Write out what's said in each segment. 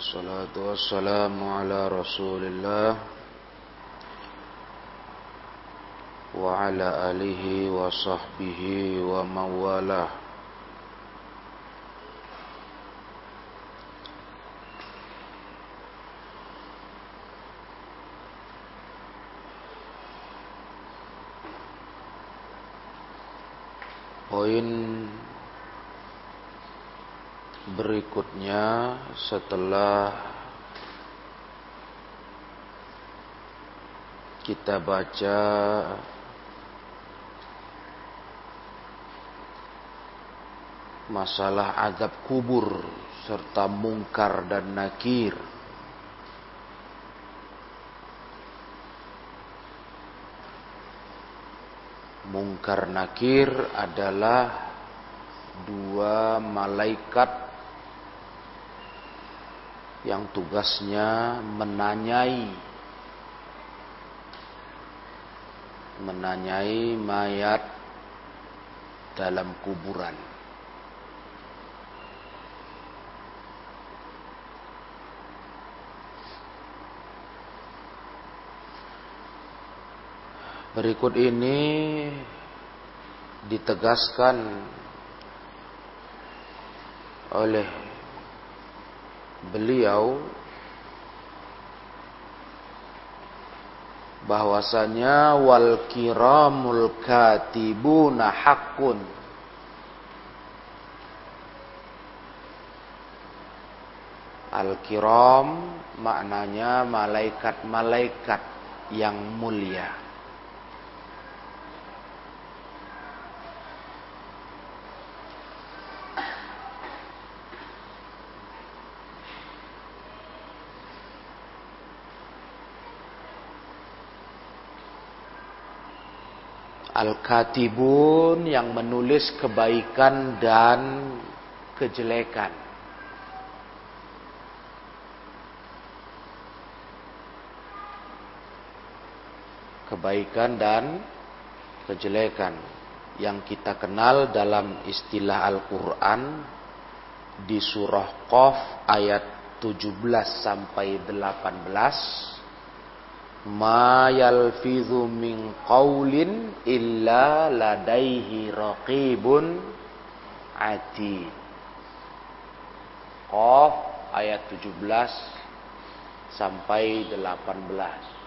والصلاة والسلام على رسول الله وعلى آله وصحبه ومن والاه. Berikutnya setelah kita baca masalah azab kubur serta mungkar dan nakir. Mungkar nakir adalah dua malaikat yang tugasnya menanyai menanyai mayat dalam kuburan. Berikut ini ditegaskan oleh beliau bahwasanya wal kiramul katibuna haqqun. Al kiram maknanya malaikat-malaikat yang mulia Al-Katibun yang menulis kebaikan dan kejelekan. Kebaikan dan kejelekan yang kita kenal dalam istilah Al-Quran di surah Qaf ayat 17 sampai 18 ma yalfizu min qaulin illa ladaihi raqibun ati Qaf ayat 17 sampai 18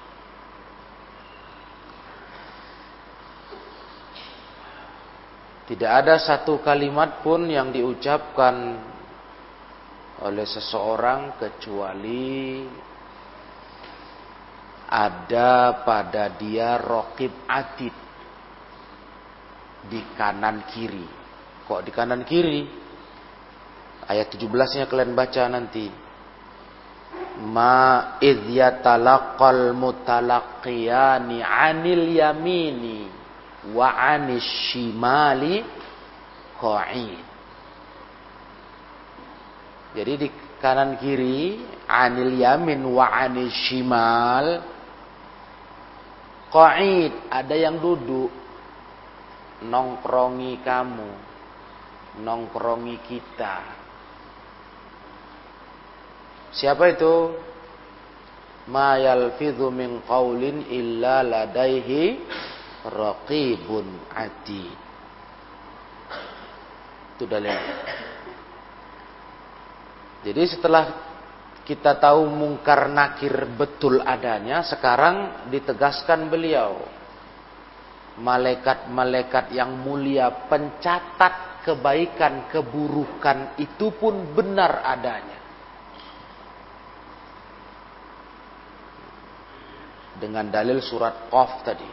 Tidak ada satu kalimat pun yang diucapkan oleh seseorang kecuali ada pada dia rokib atid di kanan kiri. Kok di kanan kiri? Ayat 17-nya kalian baca nanti. Ma idh yatalaqal mutalaqiyani 'anil yamini wa 'anis shimali qa'id. Jadi di kanan kiri anil yamin wa anil shimal Qaid, ada yang duduk nongkrongi kamu, nongkrongi kita. Siapa itu? Ma yalfidhu min qaulin illa ladaihi raqibun atid. Itu dalil. Jadi setelah kita tahu mungkar nakir betul adanya, sekarang ditegaskan beliau. Malaikat-malaikat yang mulia pencatat kebaikan, keburukan itu pun benar adanya. Dengan dalil surat Qaf tadi.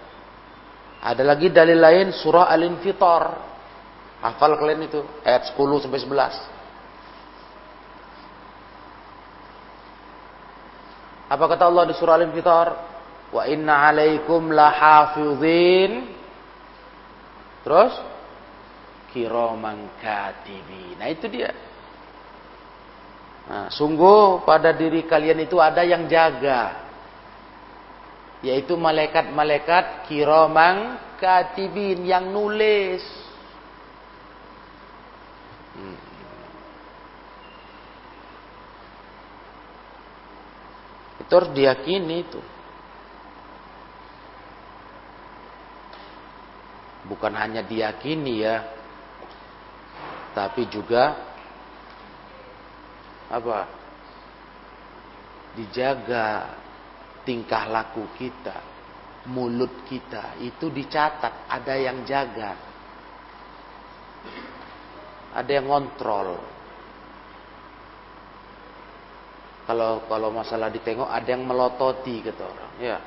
Ada lagi dalil lain surah Al-Infitar. Hafal kalian itu ayat 10 sampai 11. Apa kata Allah di surah Al-Infitar? Wa inna alaikum lahafizin. Terus kiraman katibi. Nah itu dia. Nah, sungguh pada diri kalian itu ada yang jaga. Yaitu malaikat-malaikat kiraman katibin yang nulis. Hmm. Terus diyakini itu. Bukan hanya diyakini ya, tapi juga apa? Dijaga tingkah laku kita, mulut kita itu dicatat, ada yang jaga. Ada yang kontrol. Kalau kalau masalah ditengok ada yang melototi kata orang, ya.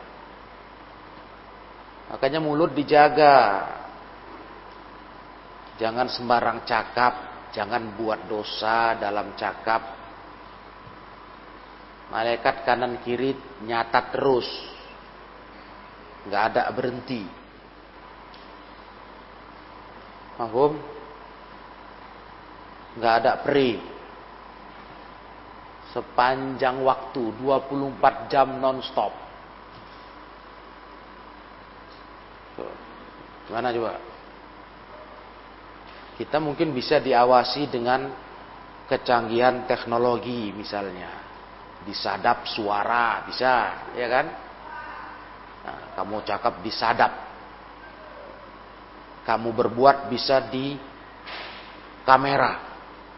Makanya mulut dijaga. Jangan sembarang cakap, jangan buat dosa dalam cakap. Malaikat kanan kiri nyata terus. nggak ada berhenti. Mahum? nggak ada peri sepanjang waktu 24 jam non-stop. Gimana coba? Kita mungkin bisa diawasi dengan kecanggihan teknologi misalnya. Disadap suara, bisa, ya kan? Nah, kamu cakap disadap. Kamu berbuat bisa di kamera.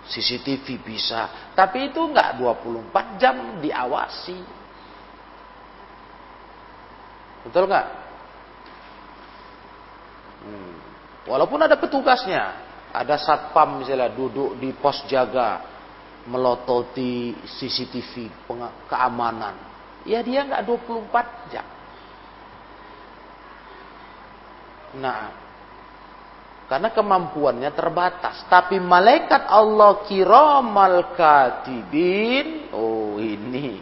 CCTV bisa. Tapi itu enggak 24 jam diawasi. Betul enggak? Hmm. Walaupun ada petugasnya. Ada satpam misalnya duduk di pos jaga. Melototi CCTV keamanan. Ya dia enggak 24 jam. Nah, karena kemampuannya terbatas. Tapi malaikat Allah kiramal katibin. Oh ini.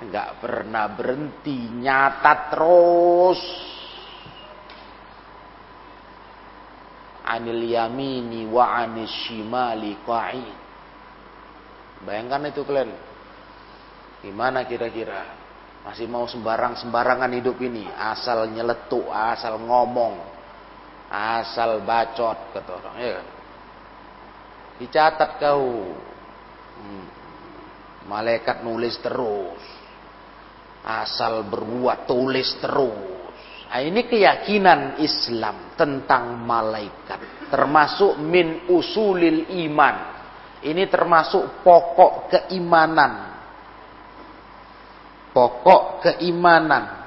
Enggak pernah berhenti. Nyata terus. Anil yamini wa anis shimali qa'id. Bayangkan itu kalian. Gimana kira-kira? Masih mau sembarang-sembarangan hidup ini. Asal nyeletuk, asal ngomong asal bacot kata orang ya kan? Dicatat kau. Hmm. malaikat nulis terus. Asal berbuat tulis terus. Nah, ini keyakinan Islam tentang malaikat. Termasuk min usulil iman. Ini termasuk pokok keimanan. Pokok keimanan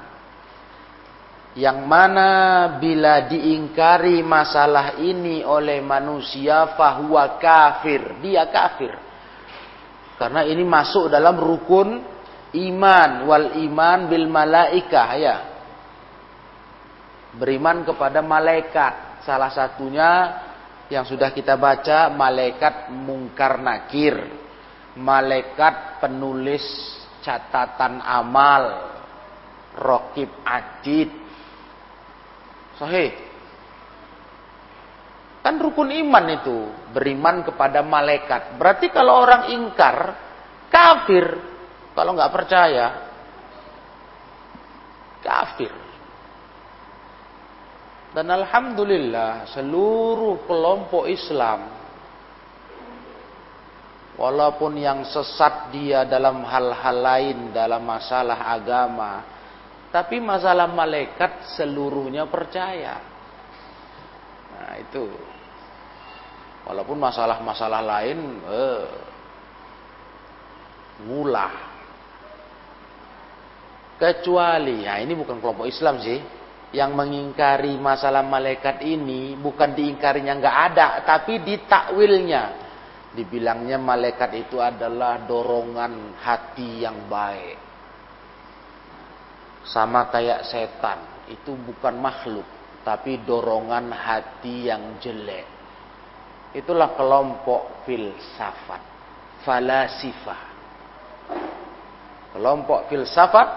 yang mana bila diingkari masalah ini oleh manusia fahuwa kafir. Dia kafir. Karena ini masuk dalam rukun iman. Wal iman bil malaikah ya. Beriman kepada malaikat. Salah satunya yang sudah kita baca malaikat mungkar nakir. Malaikat penulis catatan amal. Rokib adid Sahih. Kan rukun iman itu. Beriman kepada malaikat. Berarti kalau orang ingkar, kafir. Kalau nggak percaya, kafir. Dan Alhamdulillah seluruh kelompok Islam Walaupun yang sesat dia dalam hal-hal lain, dalam masalah agama, tapi masalah malaikat seluruhnya percaya. Nah itu. Walaupun masalah-masalah lain eh, ngulah. Kecuali, ya ini bukan kelompok Islam sih. Yang mengingkari masalah malaikat ini bukan diingkarinya nggak ada, tapi ditakwilnya. Dibilangnya malaikat itu adalah dorongan hati yang baik sama kayak setan. Itu bukan makhluk tapi dorongan hati yang jelek. Itulah kelompok filsafat. Falasifah kelompok filsafat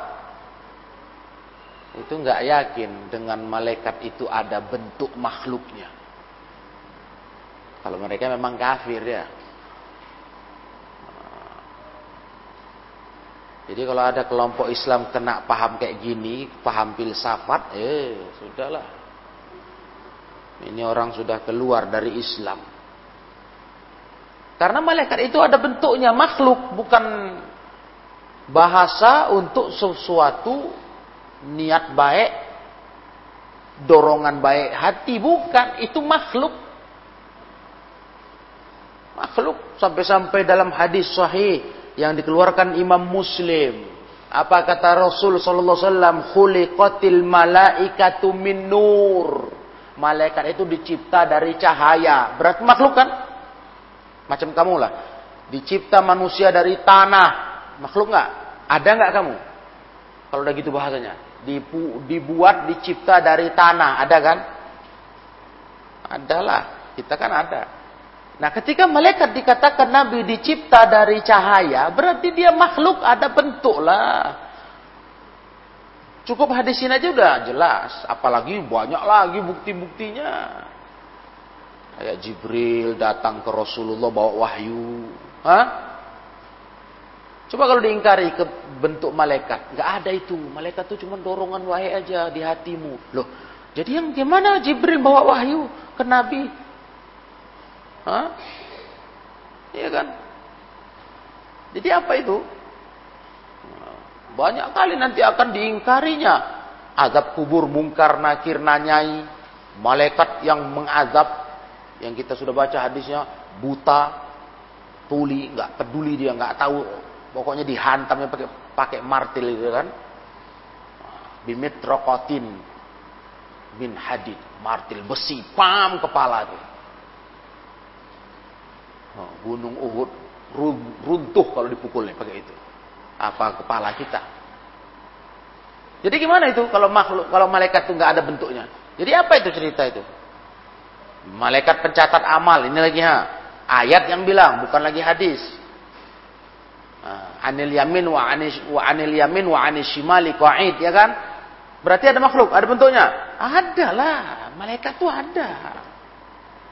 itu nggak yakin dengan malaikat itu ada bentuk makhluknya. Kalau mereka memang kafir ya Jadi kalau ada kelompok Islam kena paham kayak gini, paham filsafat, eh sudahlah. Ini orang sudah keluar dari Islam. Karena malaikat itu ada bentuknya makhluk, bukan bahasa untuk sesuatu niat baik, dorongan baik hati bukan itu makhluk. Makhluk sampai-sampai dalam hadis sahih yang dikeluarkan Imam Muslim. Apa kata Rasul sallallahu alaihi wasallam? Khuliqatil malaikatu min nur. Malaikat itu dicipta dari cahaya. Berarti makhluk kan? Macam kamu lah. Dicipta manusia dari tanah. Makhluk nggak? Ada nggak kamu? Kalau udah gitu bahasanya. Dibu, dibuat, dicipta dari tanah. Ada kan? Adalah. Kita kan ada. Nah ketika malaikat dikatakan Nabi dicipta dari cahaya. Berarti dia makhluk ada bentuk lah. Cukup hadis ini aja udah jelas. Apalagi banyak lagi bukti-buktinya. Kayak Jibril datang ke Rasulullah bawa wahyu. Hah? Coba kalau diingkari ke bentuk malaikat. Nggak ada itu. Malaikat itu cuma dorongan wahyu aja di hatimu. Loh, jadi yang gimana Jibril bawa wahyu ke Nabi? Hah? Iya kan? Jadi apa itu? Banyak kali nanti akan diingkarinya. Azab kubur mungkar nakir nanyai. Malaikat yang mengazab. Yang kita sudah baca hadisnya. Buta. Tuli. nggak peduli dia. nggak tahu. Pokoknya dihantamnya pakai pakai martil gitu kan. Bimit rokotin. Bin hadid. Martil besi. Pam kepala itu. Gunung Uhud runtuh kalau dipukulnya pakai itu apa kepala kita. Jadi gimana itu kalau makhluk kalau malaikat itu nggak ada bentuknya? Jadi apa itu cerita itu? Malaikat pencatat amal ini lagi ha ayat yang bilang bukan lagi hadis. Anil yamin wa anis wa anil yamin wa anis shimali qaid ya kan? Berarti ada makhluk, ada bentuknya? Ada lah, malaikat itu ada.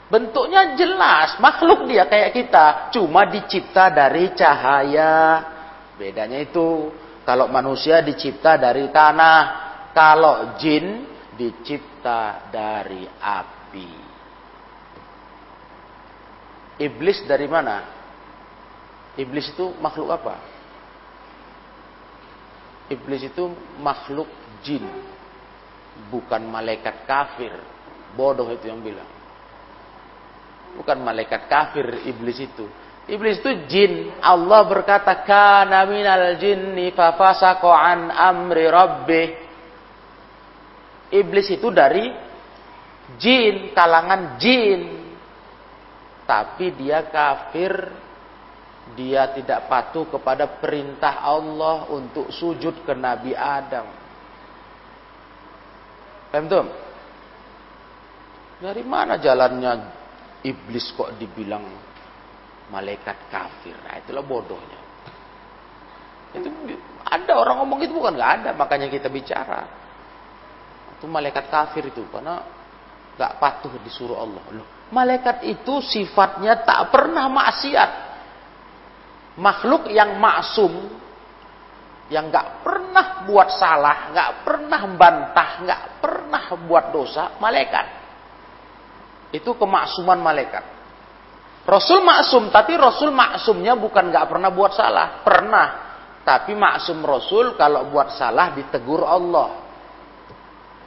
Bentuknya jelas, makhluk dia kayak kita, cuma dicipta dari cahaya. Bedanya itu kalau manusia dicipta dari tanah, kalau jin dicipta dari api. Iblis dari mana? Iblis itu makhluk apa? Iblis itu makhluk jin, bukan malaikat kafir. Bodoh itu yang bilang. Bukan malaikat kafir iblis itu. Iblis itu jin. Allah berkata, "Kana minal jinni fafasaqa an amri rabbih." Iblis itu dari jin, kalangan jin. Tapi dia kafir, dia tidak patuh kepada perintah Allah untuk sujud ke Nabi Adam. Paham Dari mana jalannya iblis kok dibilang malaikat kafir. Nah, itulah bodohnya. Itu ada orang ngomong itu bukan nggak ada, makanya kita bicara. Itu malaikat kafir itu karena nggak patuh disuruh Allah. Loh, malaikat itu sifatnya tak pernah maksiat. Makhluk yang maksum yang nggak pernah buat salah, nggak pernah bantah, nggak pernah buat dosa, malaikat. Itu kemaksuman malaikat. Rasul maksum, tapi Rasul maksumnya bukan nggak pernah buat salah, pernah. Tapi maksum Rasul kalau buat salah ditegur Allah.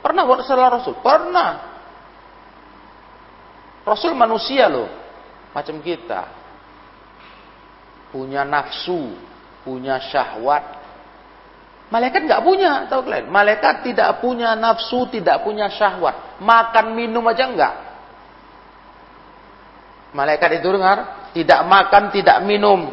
Pernah buat salah Rasul? Pernah. Rasul manusia loh, macam kita. Punya nafsu, punya syahwat. Malaikat nggak punya, tahu kalian? Malaikat tidak punya nafsu, tidak punya syahwat. Makan minum aja enggak. Malaikat itu dengar, tidak makan, tidak minum.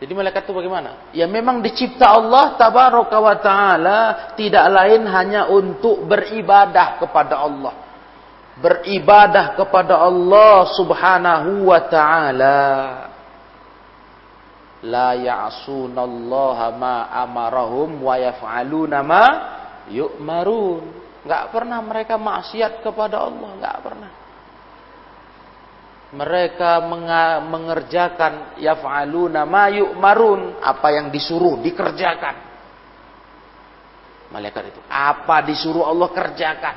Jadi malaikat itu bagaimana? Ya memang dicipta Allah tabaraka wa taala tidak lain hanya untuk beribadah kepada Allah. Beribadah kepada Allah subhanahu wa taala. La ya'sunallaha ma amarahum wa yaf'aluna ma yu'marun. Nggak pernah mereka maksiat kepada Allah, nggak pernah. Mereka mengerjakan yaf'aluna ma yu'marun, apa yang disuruh dikerjakan. Malaikat itu, apa disuruh Allah kerjakan.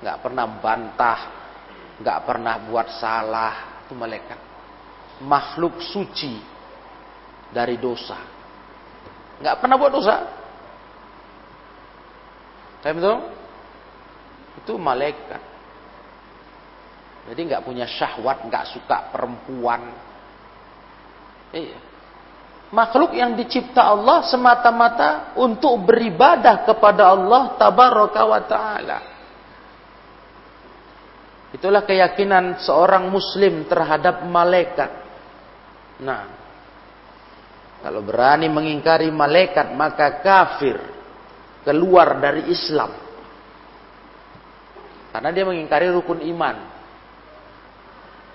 Nggak pernah bantah, nggak pernah buat salah, itu malaikat. makhluk suci dari dosa. Nggak pernah buat dosa. Saya betul? Itu malaikat. Jadi nggak punya syahwat, nggak suka perempuan. Iya. Makhluk yang dicipta Allah semata-mata untuk beribadah kepada Allah tabaraka wa taala. Itulah keyakinan seorang muslim terhadap malaikat. Nah, kalau berani mengingkari malaikat maka kafir, keluar dari Islam. Karena dia mengingkari rukun iman.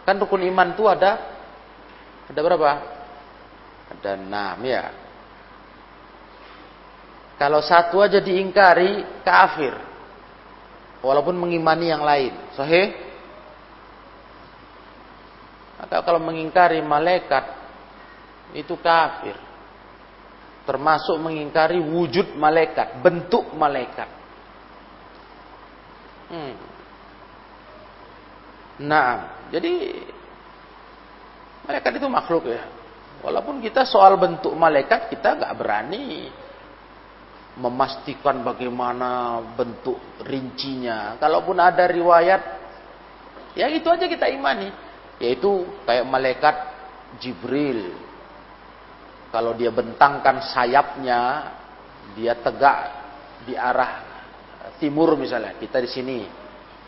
Kan rukun iman itu ada ada berapa? Ada enam ya. Kalau satu aja diingkari kafir. Walaupun mengimani yang lain. Sahih? Maka kalau mengingkari malaikat itu kafir. Termasuk mengingkari wujud malaikat, bentuk malaikat. Hmm. Nah, jadi malaikat itu makhluk ya. Walaupun kita soal bentuk malaikat kita nggak berani memastikan bagaimana bentuk rincinya. Kalaupun ada riwayat, ya itu aja kita imani yaitu kayak malaikat Jibril kalau dia bentangkan sayapnya dia tegak di arah timur misalnya. Kita di sini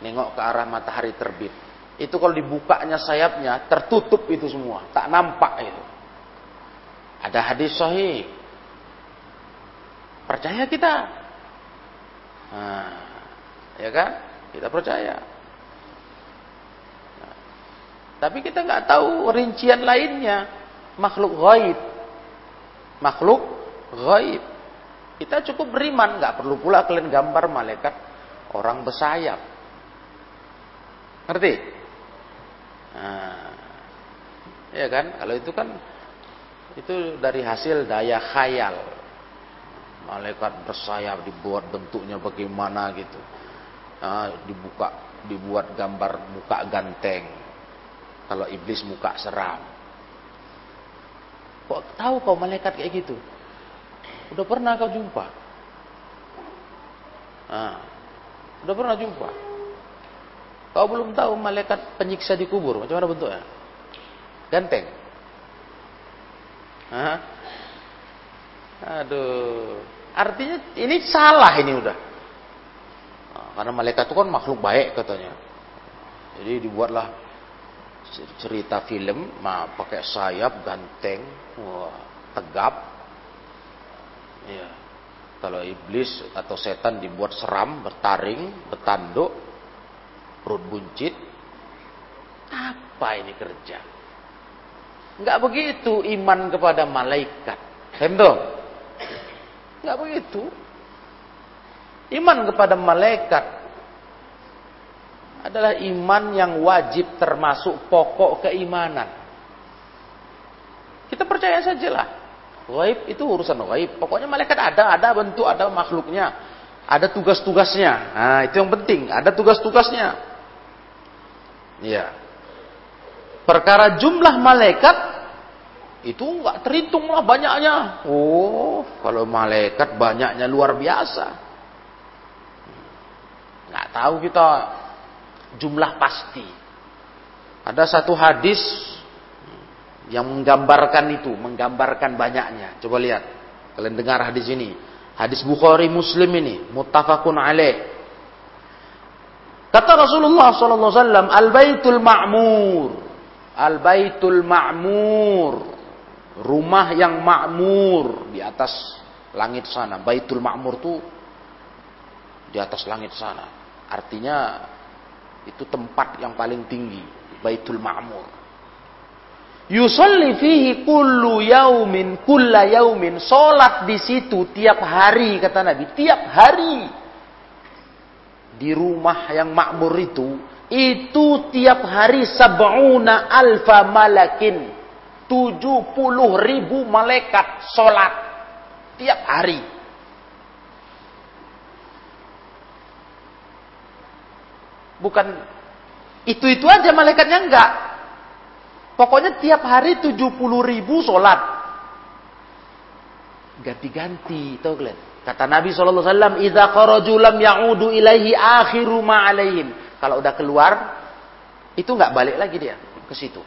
nengok ke arah matahari terbit. Itu kalau dibukanya sayapnya tertutup itu semua. Tak nampak itu. Ada hadis sahih. Percaya kita? Nah, ya kan? Kita percaya. Tapi kita nggak tahu rincian lainnya. Makhluk gaib. Makhluk gaib. Kita cukup beriman, nggak perlu pula kalian gambar malaikat orang bersayap. Ngerti? Nah, ya kan? Kalau itu kan itu dari hasil daya khayal. Malaikat bersayap dibuat bentuknya bagaimana gitu. Nah, dibuka dibuat gambar muka ganteng kalau iblis muka seram. Kok tahu kau malaikat kayak gitu? Udah pernah kau jumpa? Nah, udah pernah jumpa? Kau belum tahu malaikat penyiksa di kubur, macam mana bentuknya? Ganteng. Hah? Aduh. Artinya ini salah ini udah. Nah, karena malaikat itu kan makhluk baik katanya. Jadi dibuatlah cerita film mah pakai sayap ganteng wah tegap. Ya kalau iblis atau setan dibuat seram bertaring bertanduk perut buncit apa ini kerja? Nggak begitu iman kepada malaikat. Hendo nggak begitu. Iman kepada malaikat adalah iman yang wajib termasuk pokok keimanan. Kita percaya sajalah. Gaib itu urusan gaib. Pokoknya malaikat ada, ada bentuk, ada makhluknya. Ada tugas-tugasnya. Nah, itu yang penting. Ada tugas-tugasnya. Iya. Perkara jumlah malaikat itu enggak terhitung lah banyaknya. Oh, kalau malaikat banyaknya luar biasa. Enggak tahu kita jumlah pasti. Ada satu hadis yang menggambarkan itu, menggambarkan banyaknya. Coba lihat. Kalian dengar hadis ini. Hadis Bukhari Muslim ini, muttafaqun alaih. Kata Rasulullah sallallahu alaihi wasallam, "Al-Baitul Ma'mur." Al-Baitul Ma'mur. Rumah yang makmur di atas langit sana. Baitul Ma'mur itu di atas langit sana. Artinya itu tempat yang paling tinggi, Baitul Ma'mur. Yusalli fihi kullu yaumin kulla yaumin. Salat di situ tiap hari kata Nabi, tiap hari. Di rumah yang makmur itu, itu tiap hari sab'una alfa malakin. 70 ribu malaikat salat tiap hari. Bukan itu-itu aja malaikatnya enggak. Pokoknya tiap hari 70 ribu sholat. Ganti-ganti, tahu kalian? Kata Nabi SAW, Iza kharaju lam ya'udu ilaihi akhiru ma'alaihim. Kalau udah keluar, itu nggak balik lagi dia ke situ.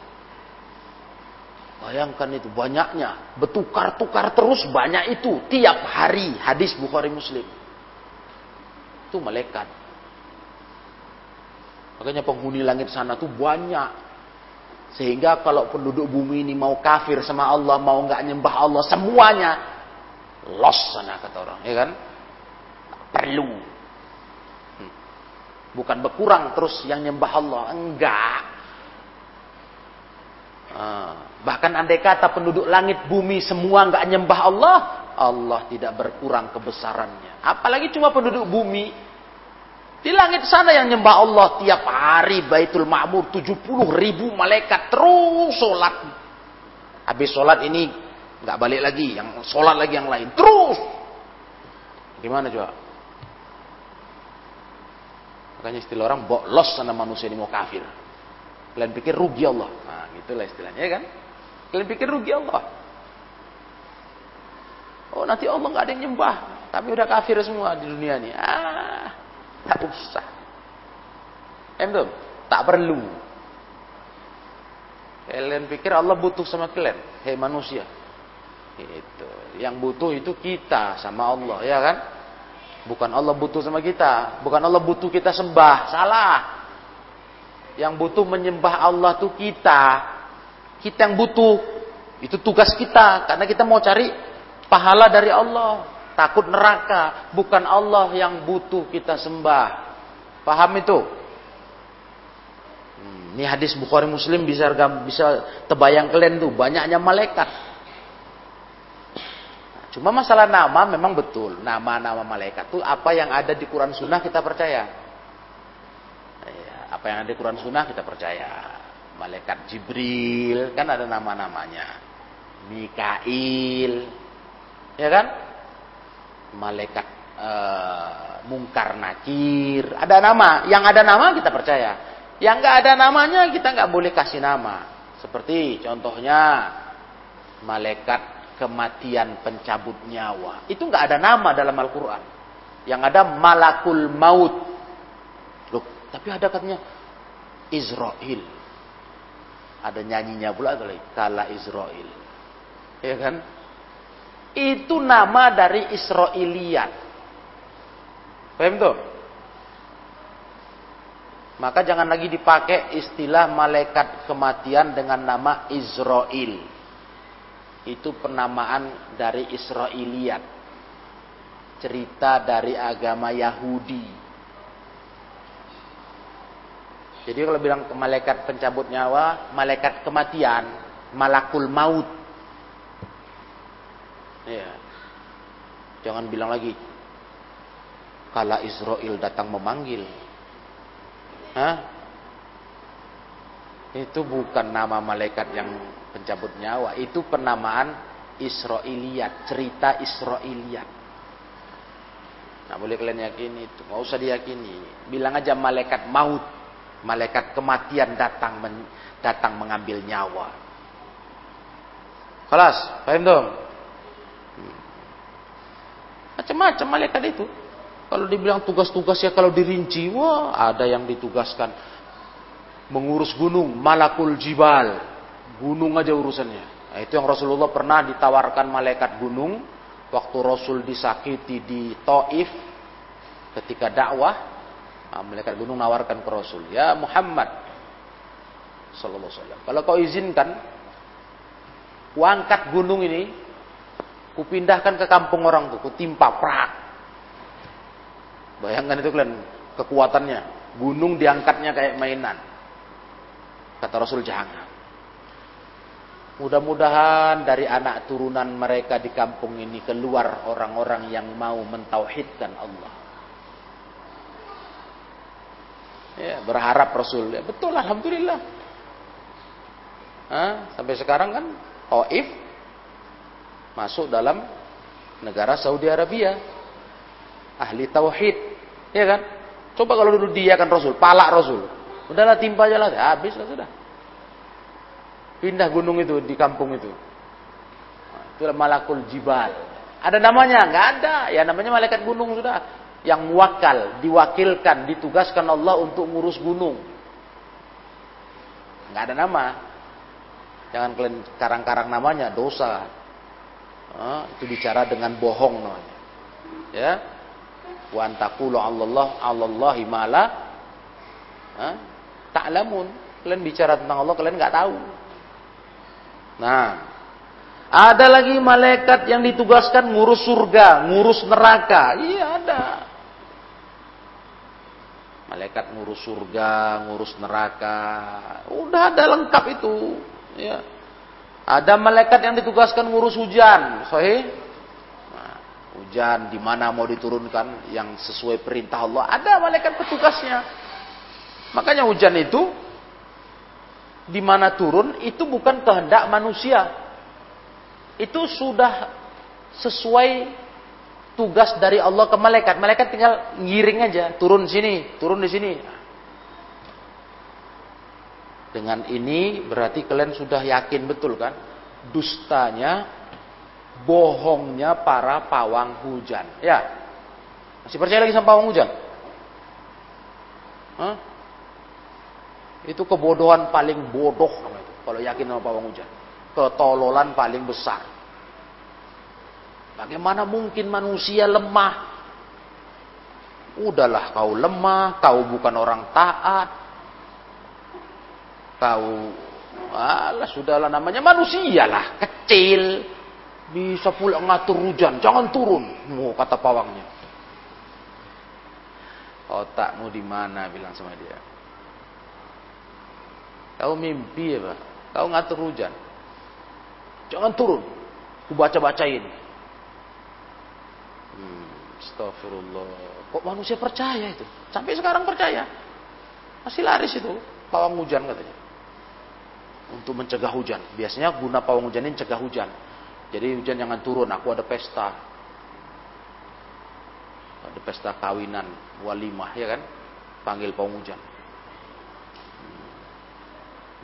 Bayangkan itu banyaknya, bertukar-tukar terus banyak itu tiap hari hadis Bukhari Muslim. Itu malaikat. Makanya penghuni langit sana tuh banyak. Sehingga kalau penduduk bumi ini mau kafir sama Allah, mau nggak nyembah Allah, semuanya los sana kata orang, ya kan? Perlu. Hmm. Bukan berkurang terus yang nyembah Allah, enggak. Ah, bahkan andai kata penduduk langit bumi semua nggak nyembah Allah, Allah tidak berkurang kebesarannya. Apalagi cuma penduduk bumi, di langit sana yang nyembah Allah tiap hari Baitul Ma'mur 70 ribu malaikat terus sholat. Habis sholat ini nggak balik lagi, yang sholat lagi yang lain terus. Gimana coba? Makanya istilah orang boklos sana manusia ini mau kafir. Kalian pikir rugi Allah. Nah, gitulah istilahnya ya kan? Kalian pikir rugi Allah. Oh nanti Allah nggak ada yang nyembah. Tapi udah kafir semua di dunia ini. Ah, Tak usah. Emdom, tak perlu. Kalian pikir Allah butuh sama kalian? Hei manusia. Itu. Yang butuh itu kita sama Allah, ya kan? Bukan Allah butuh sama kita. Bukan Allah butuh kita sembah. Salah. Yang butuh menyembah Allah tuh kita. Kita yang butuh. Itu tugas kita. Karena kita mau cari pahala dari Allah takut neraka, bukan Allah yang butuh kita sembah. Paham itu? Hmm, ini hadis Bukhari Muslim bisa bisa terbayang kalian tuh banyaknya malaikat. Cuma masalah nama memang betul. Nama-nama malaikat itu apa yang ada di Quran Sunnah kita percaya. Ya, apa yang ada di Quran Sunnah kita percaya. Malaikat Jibril kan ada nama-namanya. Mikail, ya kan? Malaikat uh, mungkar nakir, ada nama. Yang ada nama kita percaya. Yang nggak ada namanya kita nggak boleh kasih nama. Seperti contohnya malaikat kematian pencabut nyawa. Itu nggak ada nama dalam Al-Quran. Yang ada malakul maut. Loh, tapi ada katanya Israel. Ada nyanyinya pula kali. Kala Israel. Ya kan? Itu nama dari Israiliyat. Paham tuh? Maka jangan lagi dipakai istilah malaikat kematian dengan nama Israel. Itu penamaan dari Israiliyat. Cerita dari agama Yahudi. Jadi kalau bilang malaikat pencabut nyawa, malaikat kematian, malakul maut. Ya. Jangan bilang lagi kala Israel datang memanggil. Hah? Itu bukan nama malaikat yang pencabut nyawa, itu penamaan Israiliyat, cerita Israiliyat. Nah, boleh kalian yakini itu, nggak usah diyakini. Bilang aja malaikat maut, malaikat kematian datang men, datang mengambil nyawa. Kelas, paham dong? Macam-macam malaikat itu. Kalau dibilang tugas-tugas ya kalau dirinci, wah ada yang ditugaskan mengurus gunung, malakul jibal. Gunung aja urusannya. Nah, itu yang Rasulullah pernah ditawarkan malaikat gunung waktu Rasul disakiti di Taif ketika dakwah. Nah, malaikat gunung nawarkan ke Rasul, "Ya Muhammad sallallahu alaihi wasallam, kalau kau izinkan kuangkat gunung ini Kupindahkan ke kampung orang tuh, kutimpa prak. Bayangkan itu kalian kekuatannya. Gunung diangkatnya kayak mainan. Kata Rasul jangan. Mudah-mudahan dari anak turunan mereka di kampung ini keluar orang-orang yang mau mentauhidkan Allah. Ya, berharap Rasul. Ya, betul, Alhamdulillah. Hah? Sampai sekarang kan Taif masuk dalam negara Saudi Arabia. Ahli tauhid, ya kan? Coba kalau dulu dia kan Rasul, palak Rasul. Udahlah timpa aja lah, habis lah sudah. Pindah gunung itu di kampung itu. Nah, itulah malakul jibal. Ada namanya? Nggak ada. Ya namanya malaikat gunung sudah. Yang muwakal, diwakilkan, ditugaskan Allah untuk ngurus gunung. Nggak ada nama. Jangan kalian karang-karang namanya, dosa. Nah, itu bicara dengan bohong namanya. Ya. Wa antakulu Allah Allahi mala ta'lamun. Kalian bicara tentang Allah kalian nggak tahu. Nah, ada lagi malaikat yang ditugaskan ngurus surga, ngurus neraka. Iya ada. Malaikat ngurus surga, ngurus neraka. Udah ada lengkap itu. Ya. Ada malaikat yang ditugaskan ngurus hujan. Sahih? Nah, hujan di mana mau diturunkan yang sesuai perintah Allah. Ada malaikat petugasnya. Makanya hujan itu di mana turun itu bukan kehendak manusia. Itu sudah sesuai tugas dari Allah ke malaikat. Malaikat tinggal ngiring aja, turun sini, turun di sini. Dengan ini berarti kalian sudah yakin betul kan? Dustanya, bohongnya para pawang hujan. Ya. Masih percaya lagi sama pawang hujan? Hah? Itu kebodohan paling bodoh itu, kalau yakin sama pawang hujan. Ketololan paling besar. Bagaimana mungkin manusia lemah? Udahlah kau lemah, kau bukan orang taat. Kau alah sudahlah namanya manusia lah, kecil. Bisa pula ngatur hujan, jangan turun. Mau kata pawangnya. Otakmu di mana bilang sama dia. Kau mimpi ya Pak. Kau ngatur hujan. Jangan turun. Ku baca-bacain. Hmm, astagfirullah. Kok manusia percaya itu? Sampai sekarang percaya. Masih laris itu. Pawang hujan katanya. Untuk mencegah hujan. Biasanya guna pawang hujan ini mencegah hujan. Jadi hujan jangan turun. Aku ada pesta. Ada pesta kawinan. Walimah ya kan. Panggil pawang hujan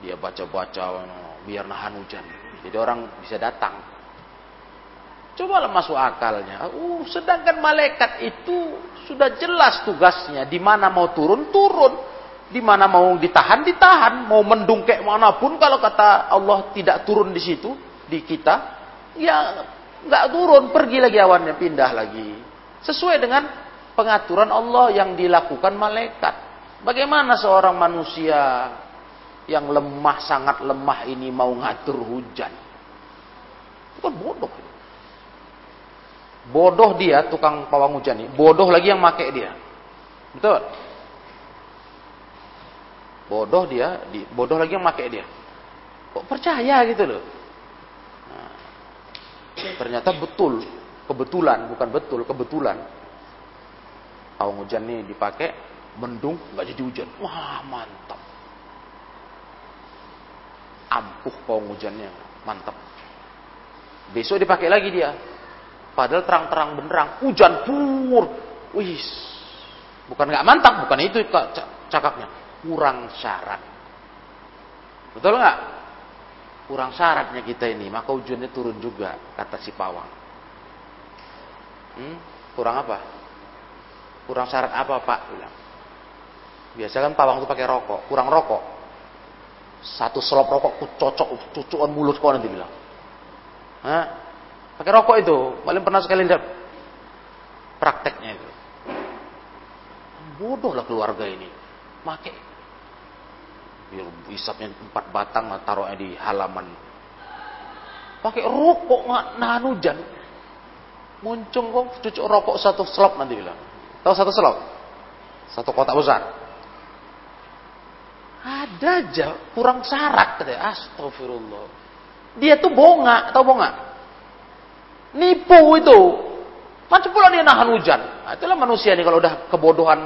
dia baca-baca biar nahan hujan. Jadi orang bisa datang. Cobalah masuk akalnya. Uh, sedangkan malaikat itu sudah jelas tugasnya. Di mana mau turun, turun. Di mana mau ditahan, ditahan. Mau mendung kayak mana pun, kalau kata Allah tidak turun di situ, di kita, ya nggak turun, pergi lagi awannya, pindah lagi. Sesuai dengan pengaturan Allah yang dilakukan malaikat. Bagaimana seorang manusia yang lemah sangat lemah ini mau ngatur hujan. Itu kan bodoh. Bodoh dia tukang pawang hujan ini. Bodoh lagi yang make dia. Betul? Bodoh dia, bodoh lagi yang make dia. Kok percaya gitu loh. Nah, ternyata betul, kebetulan, bukan betul, kebetulan. Pawang hujan ini dipakai, mendung, nggak jadi hujan. Wah mantap ampuh pawang hujannya, mantap. Besok dipakai lagi dia. Padahal terang-terang benderang, hujan pur. Wih, bukan nggak mantap, bukan itu cakapnya. Kurang syarat. Betul nggak? Kurang syaratnya kita ini, maka hujannya turun juga, kata si pawang. Hmm? Kurang apa? Kurang syarat apa Pak? Bilang. Biasa kan pawang itu pakai rokok, kurang rokok. Satu selop rokok ku cocok cucuan mulut kau nanti bilang. Hah? Pakai rokok itu, paling pernah sekali lihat prakteknya itu. Bodoh lah keluarga ini. Pakai isapnya empat batang taruhnya di halaman. Pakai rokok nggak nahan hujan. Muncung kok cucuk rokok satu selop nanti bilang. Tahu satu selop? Satu kotak besar. Ada aja kurang syarat katanya. Astagfirullah. Dia tuh bonga, tahu bonga? Nipu itu. Macam pula dia nahan hujan. Nah, itulah manusia nih kalau udah kebodohan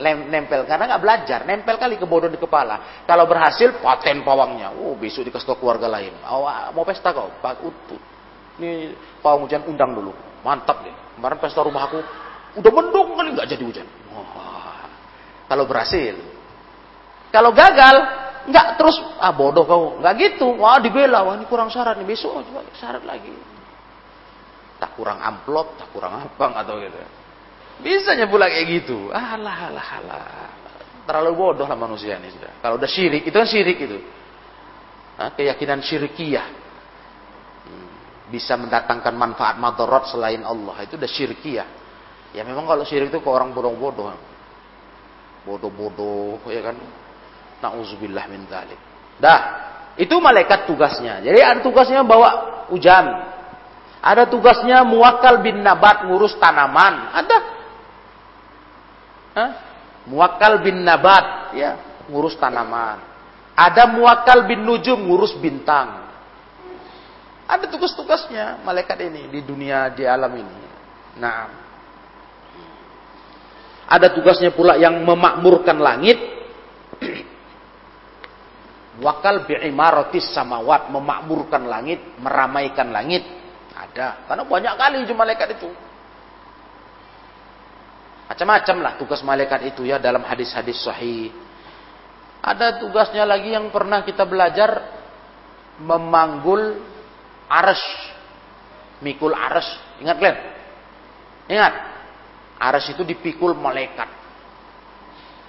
nempel karena nggak belajar, nempel kali kebodohan di kepala. Kalau berhasil paten pawangnya. Oh, besok dikasih ke keluarga lain. Oh, mau pesta kau, Pak Utu. Ini pawang hujan undang dulu. Mantap deh. Kemarin pesta rumah aku udah mendung kali nggak jadi hujan. Oh, kalau berhasil, kalau gagal, nggak terus ah bodoh kau, nggak gitu. Wah dibela, wah ini kurang syarat nih besok coba syarat lagi. Tak kurang amplop, tak kurang apa atau gitu. Bisa pula kayak gitu. Alah, alah, alah. Terlalu bodoh lah manusia ini sudah. Kalau udah syirik, itu kan syirik itu. Nah, keyakinan syirikiyah. Hmm, bisa mendatangkan manfaat madarat selain Allah. Itu udah syirikiyah. Ya memang kalau syirik itu ke orang bodoh-bodoh. Bodoh-bodoh, ya kan. Nauzubillah min dzalik. Dah, itu malaikat tugasnya. Jadi ada tugasnya bawa hujan. Ada tugasnya muakal bin nabat ngurus tanaman. Ada Muakal bin nabat, ya, ngurus tanaman. Ada muakal bin nujum, ngurus bintang. Ada tugas-tugasnya malaikat ini di dunia di alam ini. Nah, ada tugasnya pula yang memakmurkan langit. Wakal bi'imaratis samawat memakmurkan langit, meramaikan langit. Ada, karena banyak kali malaikat itu. Macam-macam lah tugas malaikat itu ya dalam hadis-hadis sahih. Ada tugasnya lagi yang pernah kita belajar memanggul aras. Mikul aras. Ingat kalian? Ingat? Aras itu dipikul malaikat.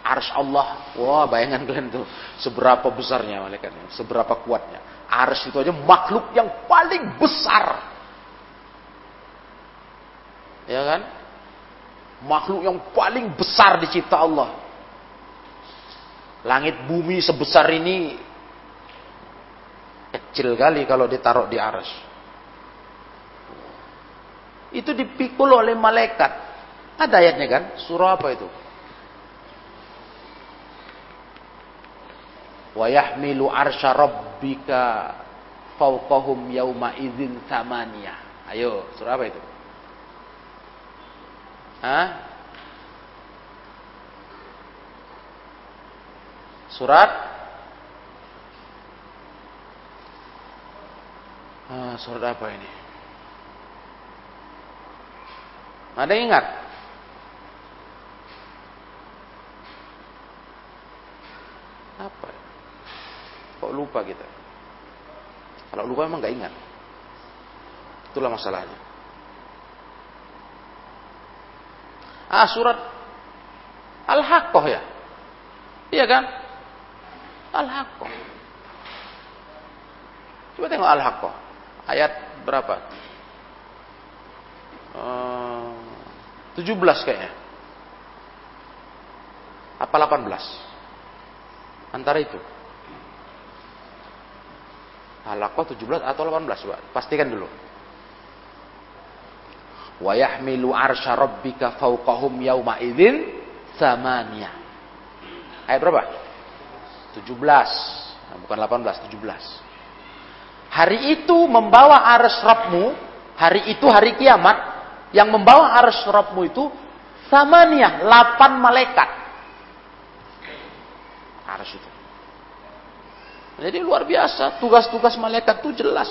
Aras Allah. Wah bayangan kalian tuh. Seberapa besarnya malaikatnya. Seberapa kuatnya. Aras itu aja makhluk yang paling besar. Ya kan? Makhluk yang paling besar dicipta Allah. Langit bumi sebesar ini kecil kali kalau ditaruh di aras. Itu dipikul oleh malaikat. Ada ayatnya kan? Surah apa itu? Wa yahmilu arsya rabbika fawqahum yauma idzin thamaniyah. Ayo, surah apa itu? Hah? Surat ah, Surat apa ini? Ada yang ingat? Apa? Kok lupa kita? Kalau lupa memang nggak ingat. Itulah masalahnya. Ah, surat Al-Haqqah ya. Iya kan? Al-Haqqah. Coba tengok Al-Haqqah. Ayat berapa? Uh, eh, 17 kayaknya. Apa 18? Antara itu. Al-Haqqah 17 atau 18 coba. Pastikan dulu wa yahmilu arsya rabbika fawqahum yauma idzin samania. Ayat berapa? 17. Nah, bukan 18, 17. Hari itu membawa ars Rabbmu, hari itu hari kiamat, yang membawa ars Rabbmu itu samania, 8 malaikat. Ars itu. Jadi luar biasa, tugas-tugas malaikat itu jelas.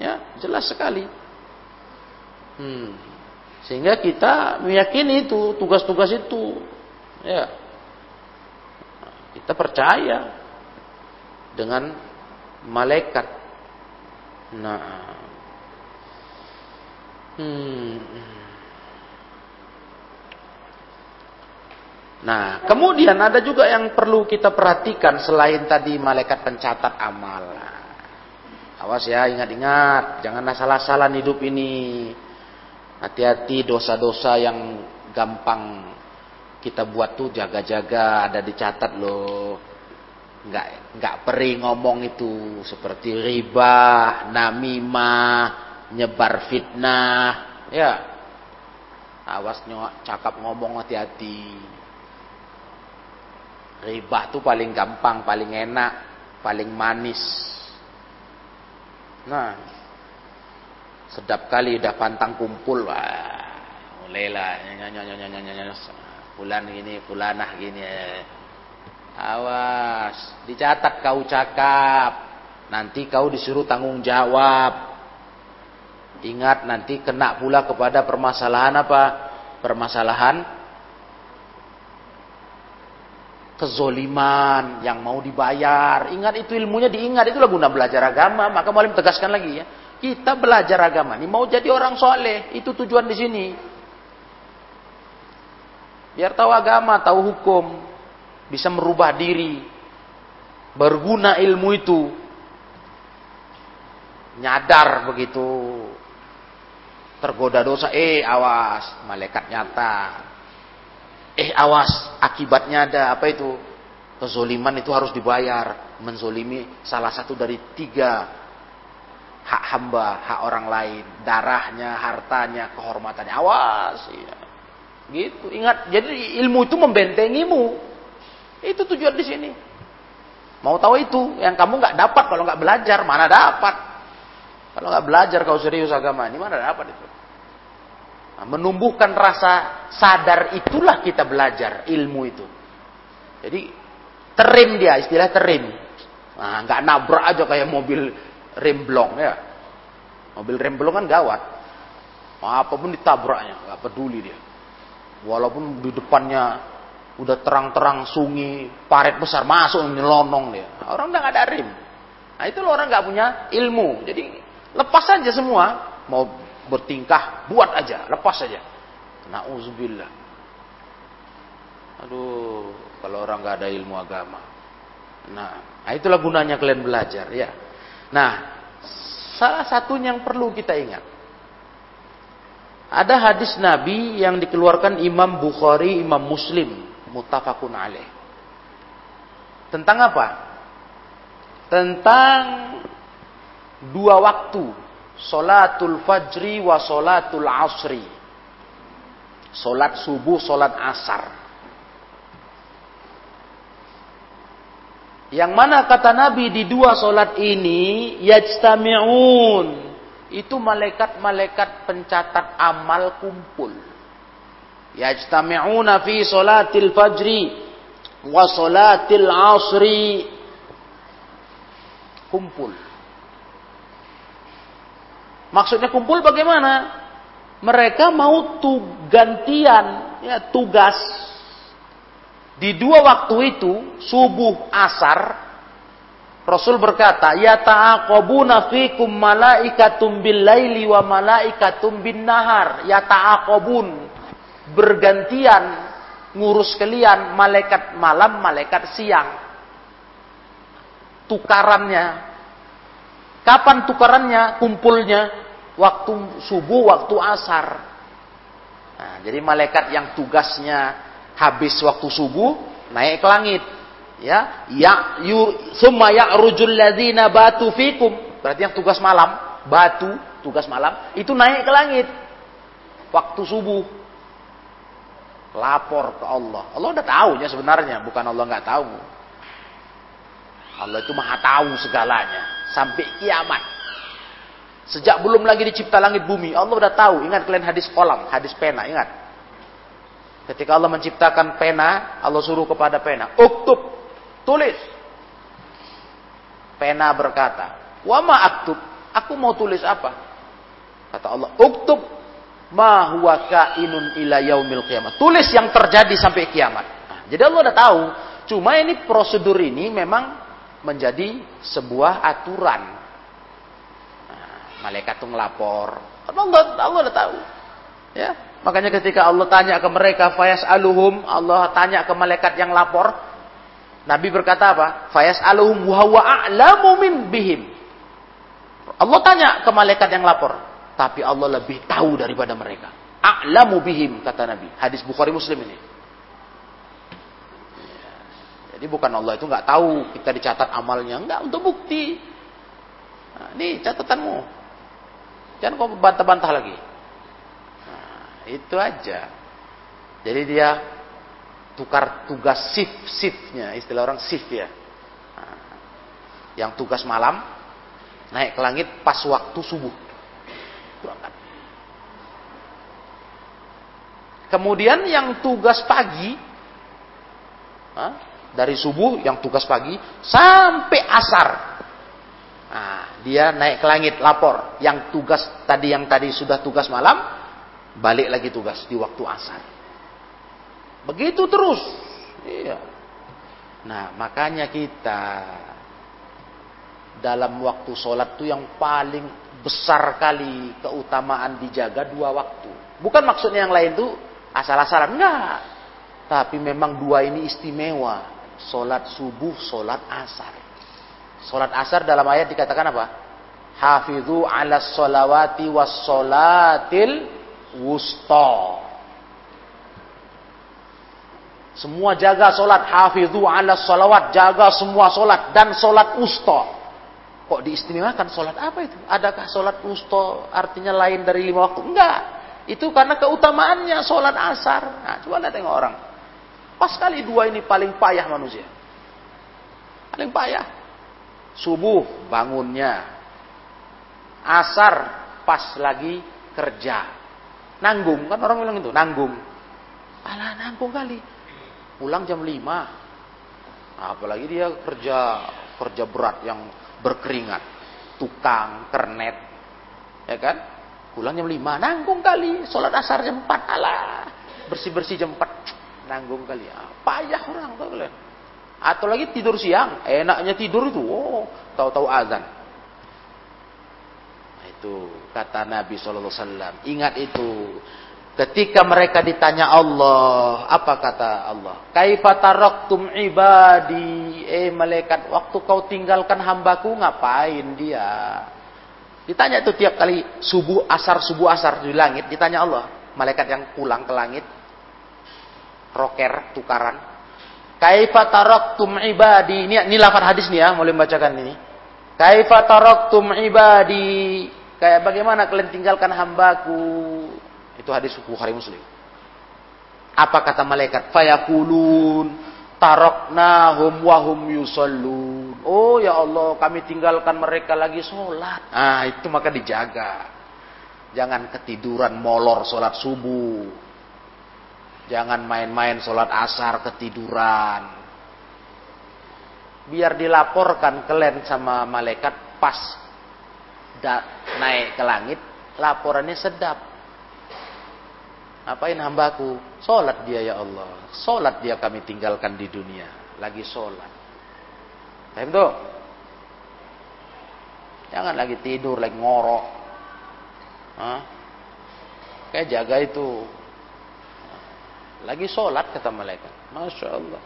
Ya, jelas sekali. Hmm. Sehingga kita meyakini itu tugas-tugas itu. Ya. Kita percaya dengan malaikat. Nah. Hmm. Nah, kemudian ada juga yang perlu kita perhatikan selain tadi malaikat pencatat amal. Awas ya, ingat-ingat, jangan asal-asalan hidup ini. Hati-hati dosa-dosa yang gampang kita buat tuh jaga-jaga ada dicatat loh. Nggak nggak perih ngomong itu seperti riba, namimah, nyebar fitnah, ya. Awas nyok, cakap ngomong hati-hati. Riba tuh paling gampang, paling enak, paling manis. Nah, Sedap kali udah pantang kumpul. Wah, mulailah bulan gini, bulanah gini. Awas, dicatat kau cakap. Nanti kau disuruh tanggung jawab. Ingat nanti kena pula kepada permasalahan apa? Permasalahan kezoliman yang mau dibayar. Ingat itu ilmunya diingat. Itulah guna belajar agama. Maka mau tegaskan lagi ya. Kita belajar agama. Ini mau jadi orang soleh. Itu tujuan di sini. Biar tahu agama, tahu hukum. Bisa merubah diri. Berguna ilmu itu. Nyadar begitu. Tergoda dosa. Eh awas. Malaikat nyata Eh awas, akibatnya ada apa itu? Kezoliman itu harus dibayar. Menzolimi salah satu dari tiga hak hamba, hak orang lain. Darahnya, hartanya, kehormatannya. Awas. Ya. Gitu. Ingat, jadi ilmu itu membentengimu. Itu tujuan di sini. Mau tahu itu, yang kamu nggak dapat kalau nggak belajar, mana dapat? Kalau nggak belajar kau serius agama ini mana dapat itu? Nah, menumbuhkan rasa sadar itulah kita belajar ilmu itu. Jadi terim dia, istilah terim. Nah, nggak nabrak aja kayak mobil remblong ya. Mobil remblong kan gawat. Apa pun ditabraknya, nggak peduli dia. Walaupun di depannya udah terang-terang sungi, paret besar masuk nyelonong dia. Orang udah nggak ada rem. Nah itu orang nggak punya ilmu. Jadi lepas aja semua. Mau bertingkah, buat aja, lepas aja. Nauzubillah. Aduh, kalau orang nggak ada ilmu agama. Nah, nah, itulah gunanya kalian belajar ya. Nah, salah satu yang perlu kita ingat. Ada hadis Nabi yang dikeluarkan Imam Bukhari, Imam Muslim, mutafakun alaih. Tentang apa? Tentang dua waktu Solatul fajri wa solatul asri. Solat subuh, solat asar. Yang mana kata Nabi di dua solat ini, yajtami'un. Itu malaikat-malaikat pencatat amal kumpul. Yajtami'una fi solatil fajri wa solatil asri. Kumpul. Maksudnya kumpul bagaimana? Mereka mau tu gantian ya tugas di dua waktu itu subuh asar Rasul berkata, "Ya ta'aqabuna fikum malaikatum bil laili wa malaikatum bin nahar." Ya ta'aqabun bergantian ngurus kalian malaikat malam, malaikat siang. Tukarannya Kapan tukarannya, kumpulnya? Waktu subuh, waktu asar. Nah, jadi malaikat yang tugasnya habis waktu subuh, naik ke langit. Ya, ya yu summa ya'rujul ladzina batu fikum. Berarti yang tugas malam, batu, tugas malam, itu naik ke langit. Waktu subuh. Lapor ke Allah. Allah udah tahunya sebenarnya, bukan Allah nggak tahu. Allah itu maha tahu segalanya sampai kiamat. Sejak belum lagi dicipta langit bumi, Allah udah tahu. Ingat kalian hadis kolam, hadis pena, ingat. Ketika Allah menciptakan pena, Allah suruh kepada pena, "Uktub, tulis." Pena berkata, "Wa ma aktub? Aku mau tulis apa?" Kata Allah, "Uktub ma huwa kainun ila yaumil qiyamah." Tulis yang terjadi sampai kiamat. Nah, jadi Allah udah tahu. Cuma ini prosedur ini memang menjadi sebuah aturan. Nah, malaikat itu ngelapor. Allah, Allah udah tahu. Ya, makanya ketika Allah tanya ke mereka, fayas aluhum, Allah tanya ke malaikat yang lapor. Nabi berkata apa? Fayas aluhum wa a'lamu min bihim. Allah tanya ke malaikat yang lapor, tapi Allah lebih tahu daripada mereka. A'lamu bihim kata Nabi. Hadis Bukhari Muslim ini. Jadi bukan Allah itu nggak tahu kita dicatat amalnya, nggak untuk bukti. Nah, ini catatanmu. Jangan kau bantah-bantah lagi. Itu aja. Jadi dia tukar tugas shift shiftnya, istilah orang shift ya. Nah, yang tugas malam naik ke langit pas waktu subuh. Kemudian yang tugas pagi, dari subuh yang tugas pagi sampai asar. Nah, dia naik ke langit lapor. Yang tugas tadi yang tadi sudah tugas malam, balik lagi tugas di waktu asar. Begitu terus. Iya. Nah, makanya kita dalam waktu sholat itu yang paling besar kali keutamaan dijaga dua waktu. Bukan maksudnya yang lain itu asal-asalan. Enggak. Tapi memang dua ini istimewa. Sholat subuh, sholat asar. Sholat asar dalam ayat dikatakan apa? Hafidhu ala sholawati was sholatil wusta. Semua jaga solat. Hafidhu ala salawat. Jaga semua solat. Dan solat usta. Kok diistimewakan solat apa itu? Adakah solat usta artinya lain dari lima waktu? Enggak. Itu karena keutamaannya solat asar. Nah, coba lihat tengok orang. Pas kali dua ini paling payah manusia. Paling payah. Subuh bangunnya. Asar pas lagi kerja. Nanggung, kan orang bilang itu, nanggung. Alah nanggung kali. Pulang jam 5. Apalagi dia kerja kerja berat yang berkeringat. Tukang, kernet. Ya kan? Pulang jam 5, nanggung kali. Sholat asar jam 4, alah. Bersih-bersih jam 4. Nanggung kali. Ah, payah orang tuh. Atau lagi tidur siang, enaknya tidur itu, oh, tahu-tahu azan. Itu kata Nabi Shallallahu Alaihi Wasallam. Ingat itu. Ketika mereka ditanya Allah, apa kata Allah? Kaifa taraktum ibadi? Eh malaikat, waktu kau tinggalkan hambaku ngapain dia? Ditanya itu tiap kali subuh asar subuh asar di langit, ditanya Allah. Malaikat yang pulang ke langit, roker tukaran. Kaifa taraktum ibadi? Ini ini lafaz hadis nih ya, mulai membacakan ini. Kaifa taraktum ibadi? Kayak bagaimana kalian tinggalkan hambaku? Itu hadis Bukhari Muslim. Apa kata malaikat? Fayakulun taroknahum wahum yusallun. Oh ya Allah, kami tinggalkan mereka lagi sholat. Ah itu maka dijaga. Jangan ketiduran molor sholat subuh. Jangan main-main sholat asar ketiduran. Biar dilaporkan kalian sama malaikat pas naik ke langit, laporannya sedap. Apain hambaku? Sholat dia ya Allah. Sholat dia kami tinggalkan di dunia. Lagi sholat. Paham tuh? Jangan lagi tidur, lagi ngorok. Hah? Kayak jaga itu. Lagi sholat kata malaikat. Masya Allah.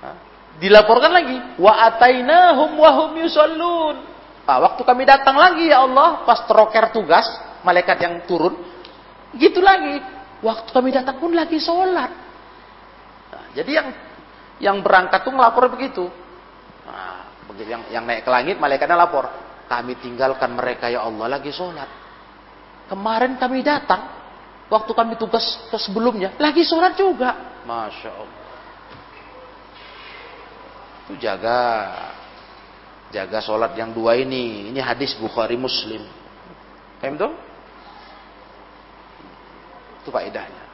Hah? Dilaporkan lagi. Wa atainahum wahum yusallun. Nah, waktu kami datang lagi ya Allah, pas teroker tugas, malaikat yang turun, gitu lagi. Waktu kami datang pun lagi sholat. Nah, jadi yang yang berangkat tuh ngelapor begitu. Nah, begitu yang, yang naik ke langit, malaikatnya lapor. Kami tinggalkan mereka ya Allah lagi sholat. Kemarin kami datang, waktu kami tugas ke sebelumnya, lagi sholat juga. Masya Allah. Itu jaga Jaga sholat yang dua ini. Ini hadis Bukhari Muslim. Paham tuh? Itu faedahnya.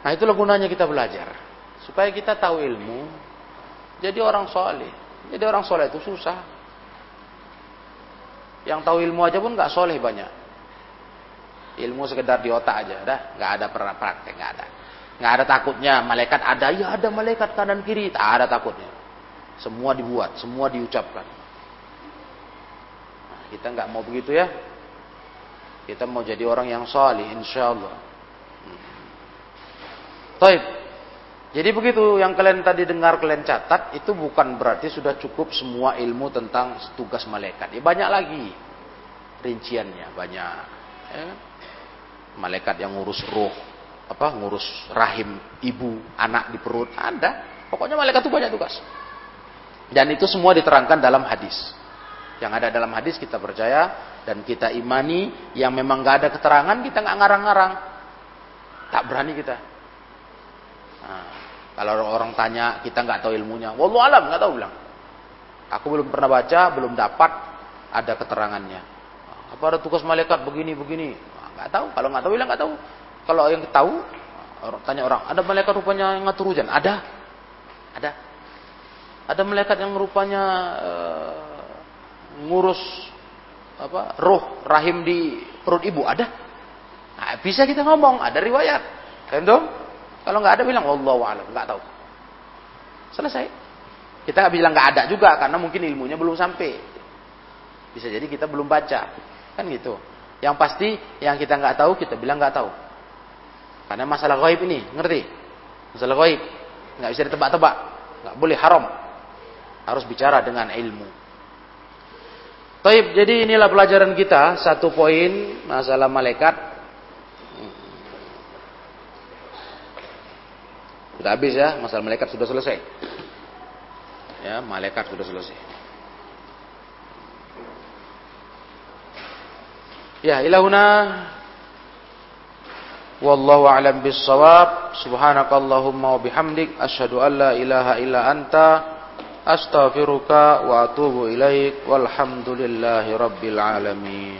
Nah itulah gunanya kita belajar. Supaya kita tahu ilmu. Jadi orang soleh. Jadi orang soleh itu susah. Yang tahu ilmu aja pun gak soleh banyak. Ilmu sekedar di otak aja, dah, nggak ada pernah praktek, nggak ada, nggak ada takutnya. Malaikat ada, ya ada malaikat kanan kiri, tak ada takutnya. Semua dibuat, semua diucapkan. Nah, kita nggak mau begitu ya. Kita mau jadi orang yang salih, insya Allah. Hmm. Jadi begitu yang kalian tadi dengar kalian catat itu bukan berarti sudah cukup semua ilmu tentang tugas malaikat. Ya, banyak lagi rinciannya banyak. Ya. Kan? Malaikat yang ngurus roh, apa ngurus rahim ibu anak di perut ada. Pokoknya malaikat itu banyak tugas. Dan itu semua diterangkan dalam hadis. Yang ada dalam hadis kita percaya dan kita imani. Yang memang gak ada keterangan kita nggak ngarang-ngarang. Tak berani kita. Nah, kalau orang tanya kita nggak tahu ilmunya. Wallahu alam nggak tahu bilang. Aku belum pernah baca, belum dapat ada keterangannya. Apa ada tugas malaikat begini begini? Nggak tahu. Kalau nggak tahu bilang nggak tahu. Kalau yang tahu, tanya orang, ada malaikat rupanya yang ngatur hujan? Ada. Ada. Ada malaikat yang rupanya uh, ngurus apa roh rahim di perut ibu ada. Nah, bisa kita ngomong, ada riwayat. Kan Kalau nggak ada bilang Allah alam, nggak tahu. Selesai. Kita nggak bilang nggak ada juga karena mungkin ilmunya belum sampai. Bisa jadi kita belum baca, kan gitu. Yang pasti yang kita nggak tahu kita bilang nggak tahu. Karena masalah gaib ini, ngerti? Masalah gaib nggak bisa ditebak-tebak, nggak boleh haram. Harus bicara dengan ilmu. Taib, jadi inilah pelajaran kita satu poin masalah malaikat Sudah habis ya, masalah malaikat sudah selesai. Ya, malaikat sudah selesai. Ya, ilahuna wallahu a'lam bis-shawab. Subhanakallahumma wa bihamdik asyhadu an la ilaha illa anta أستغفرك وأتوب إليك والحمد لله رب العالمين.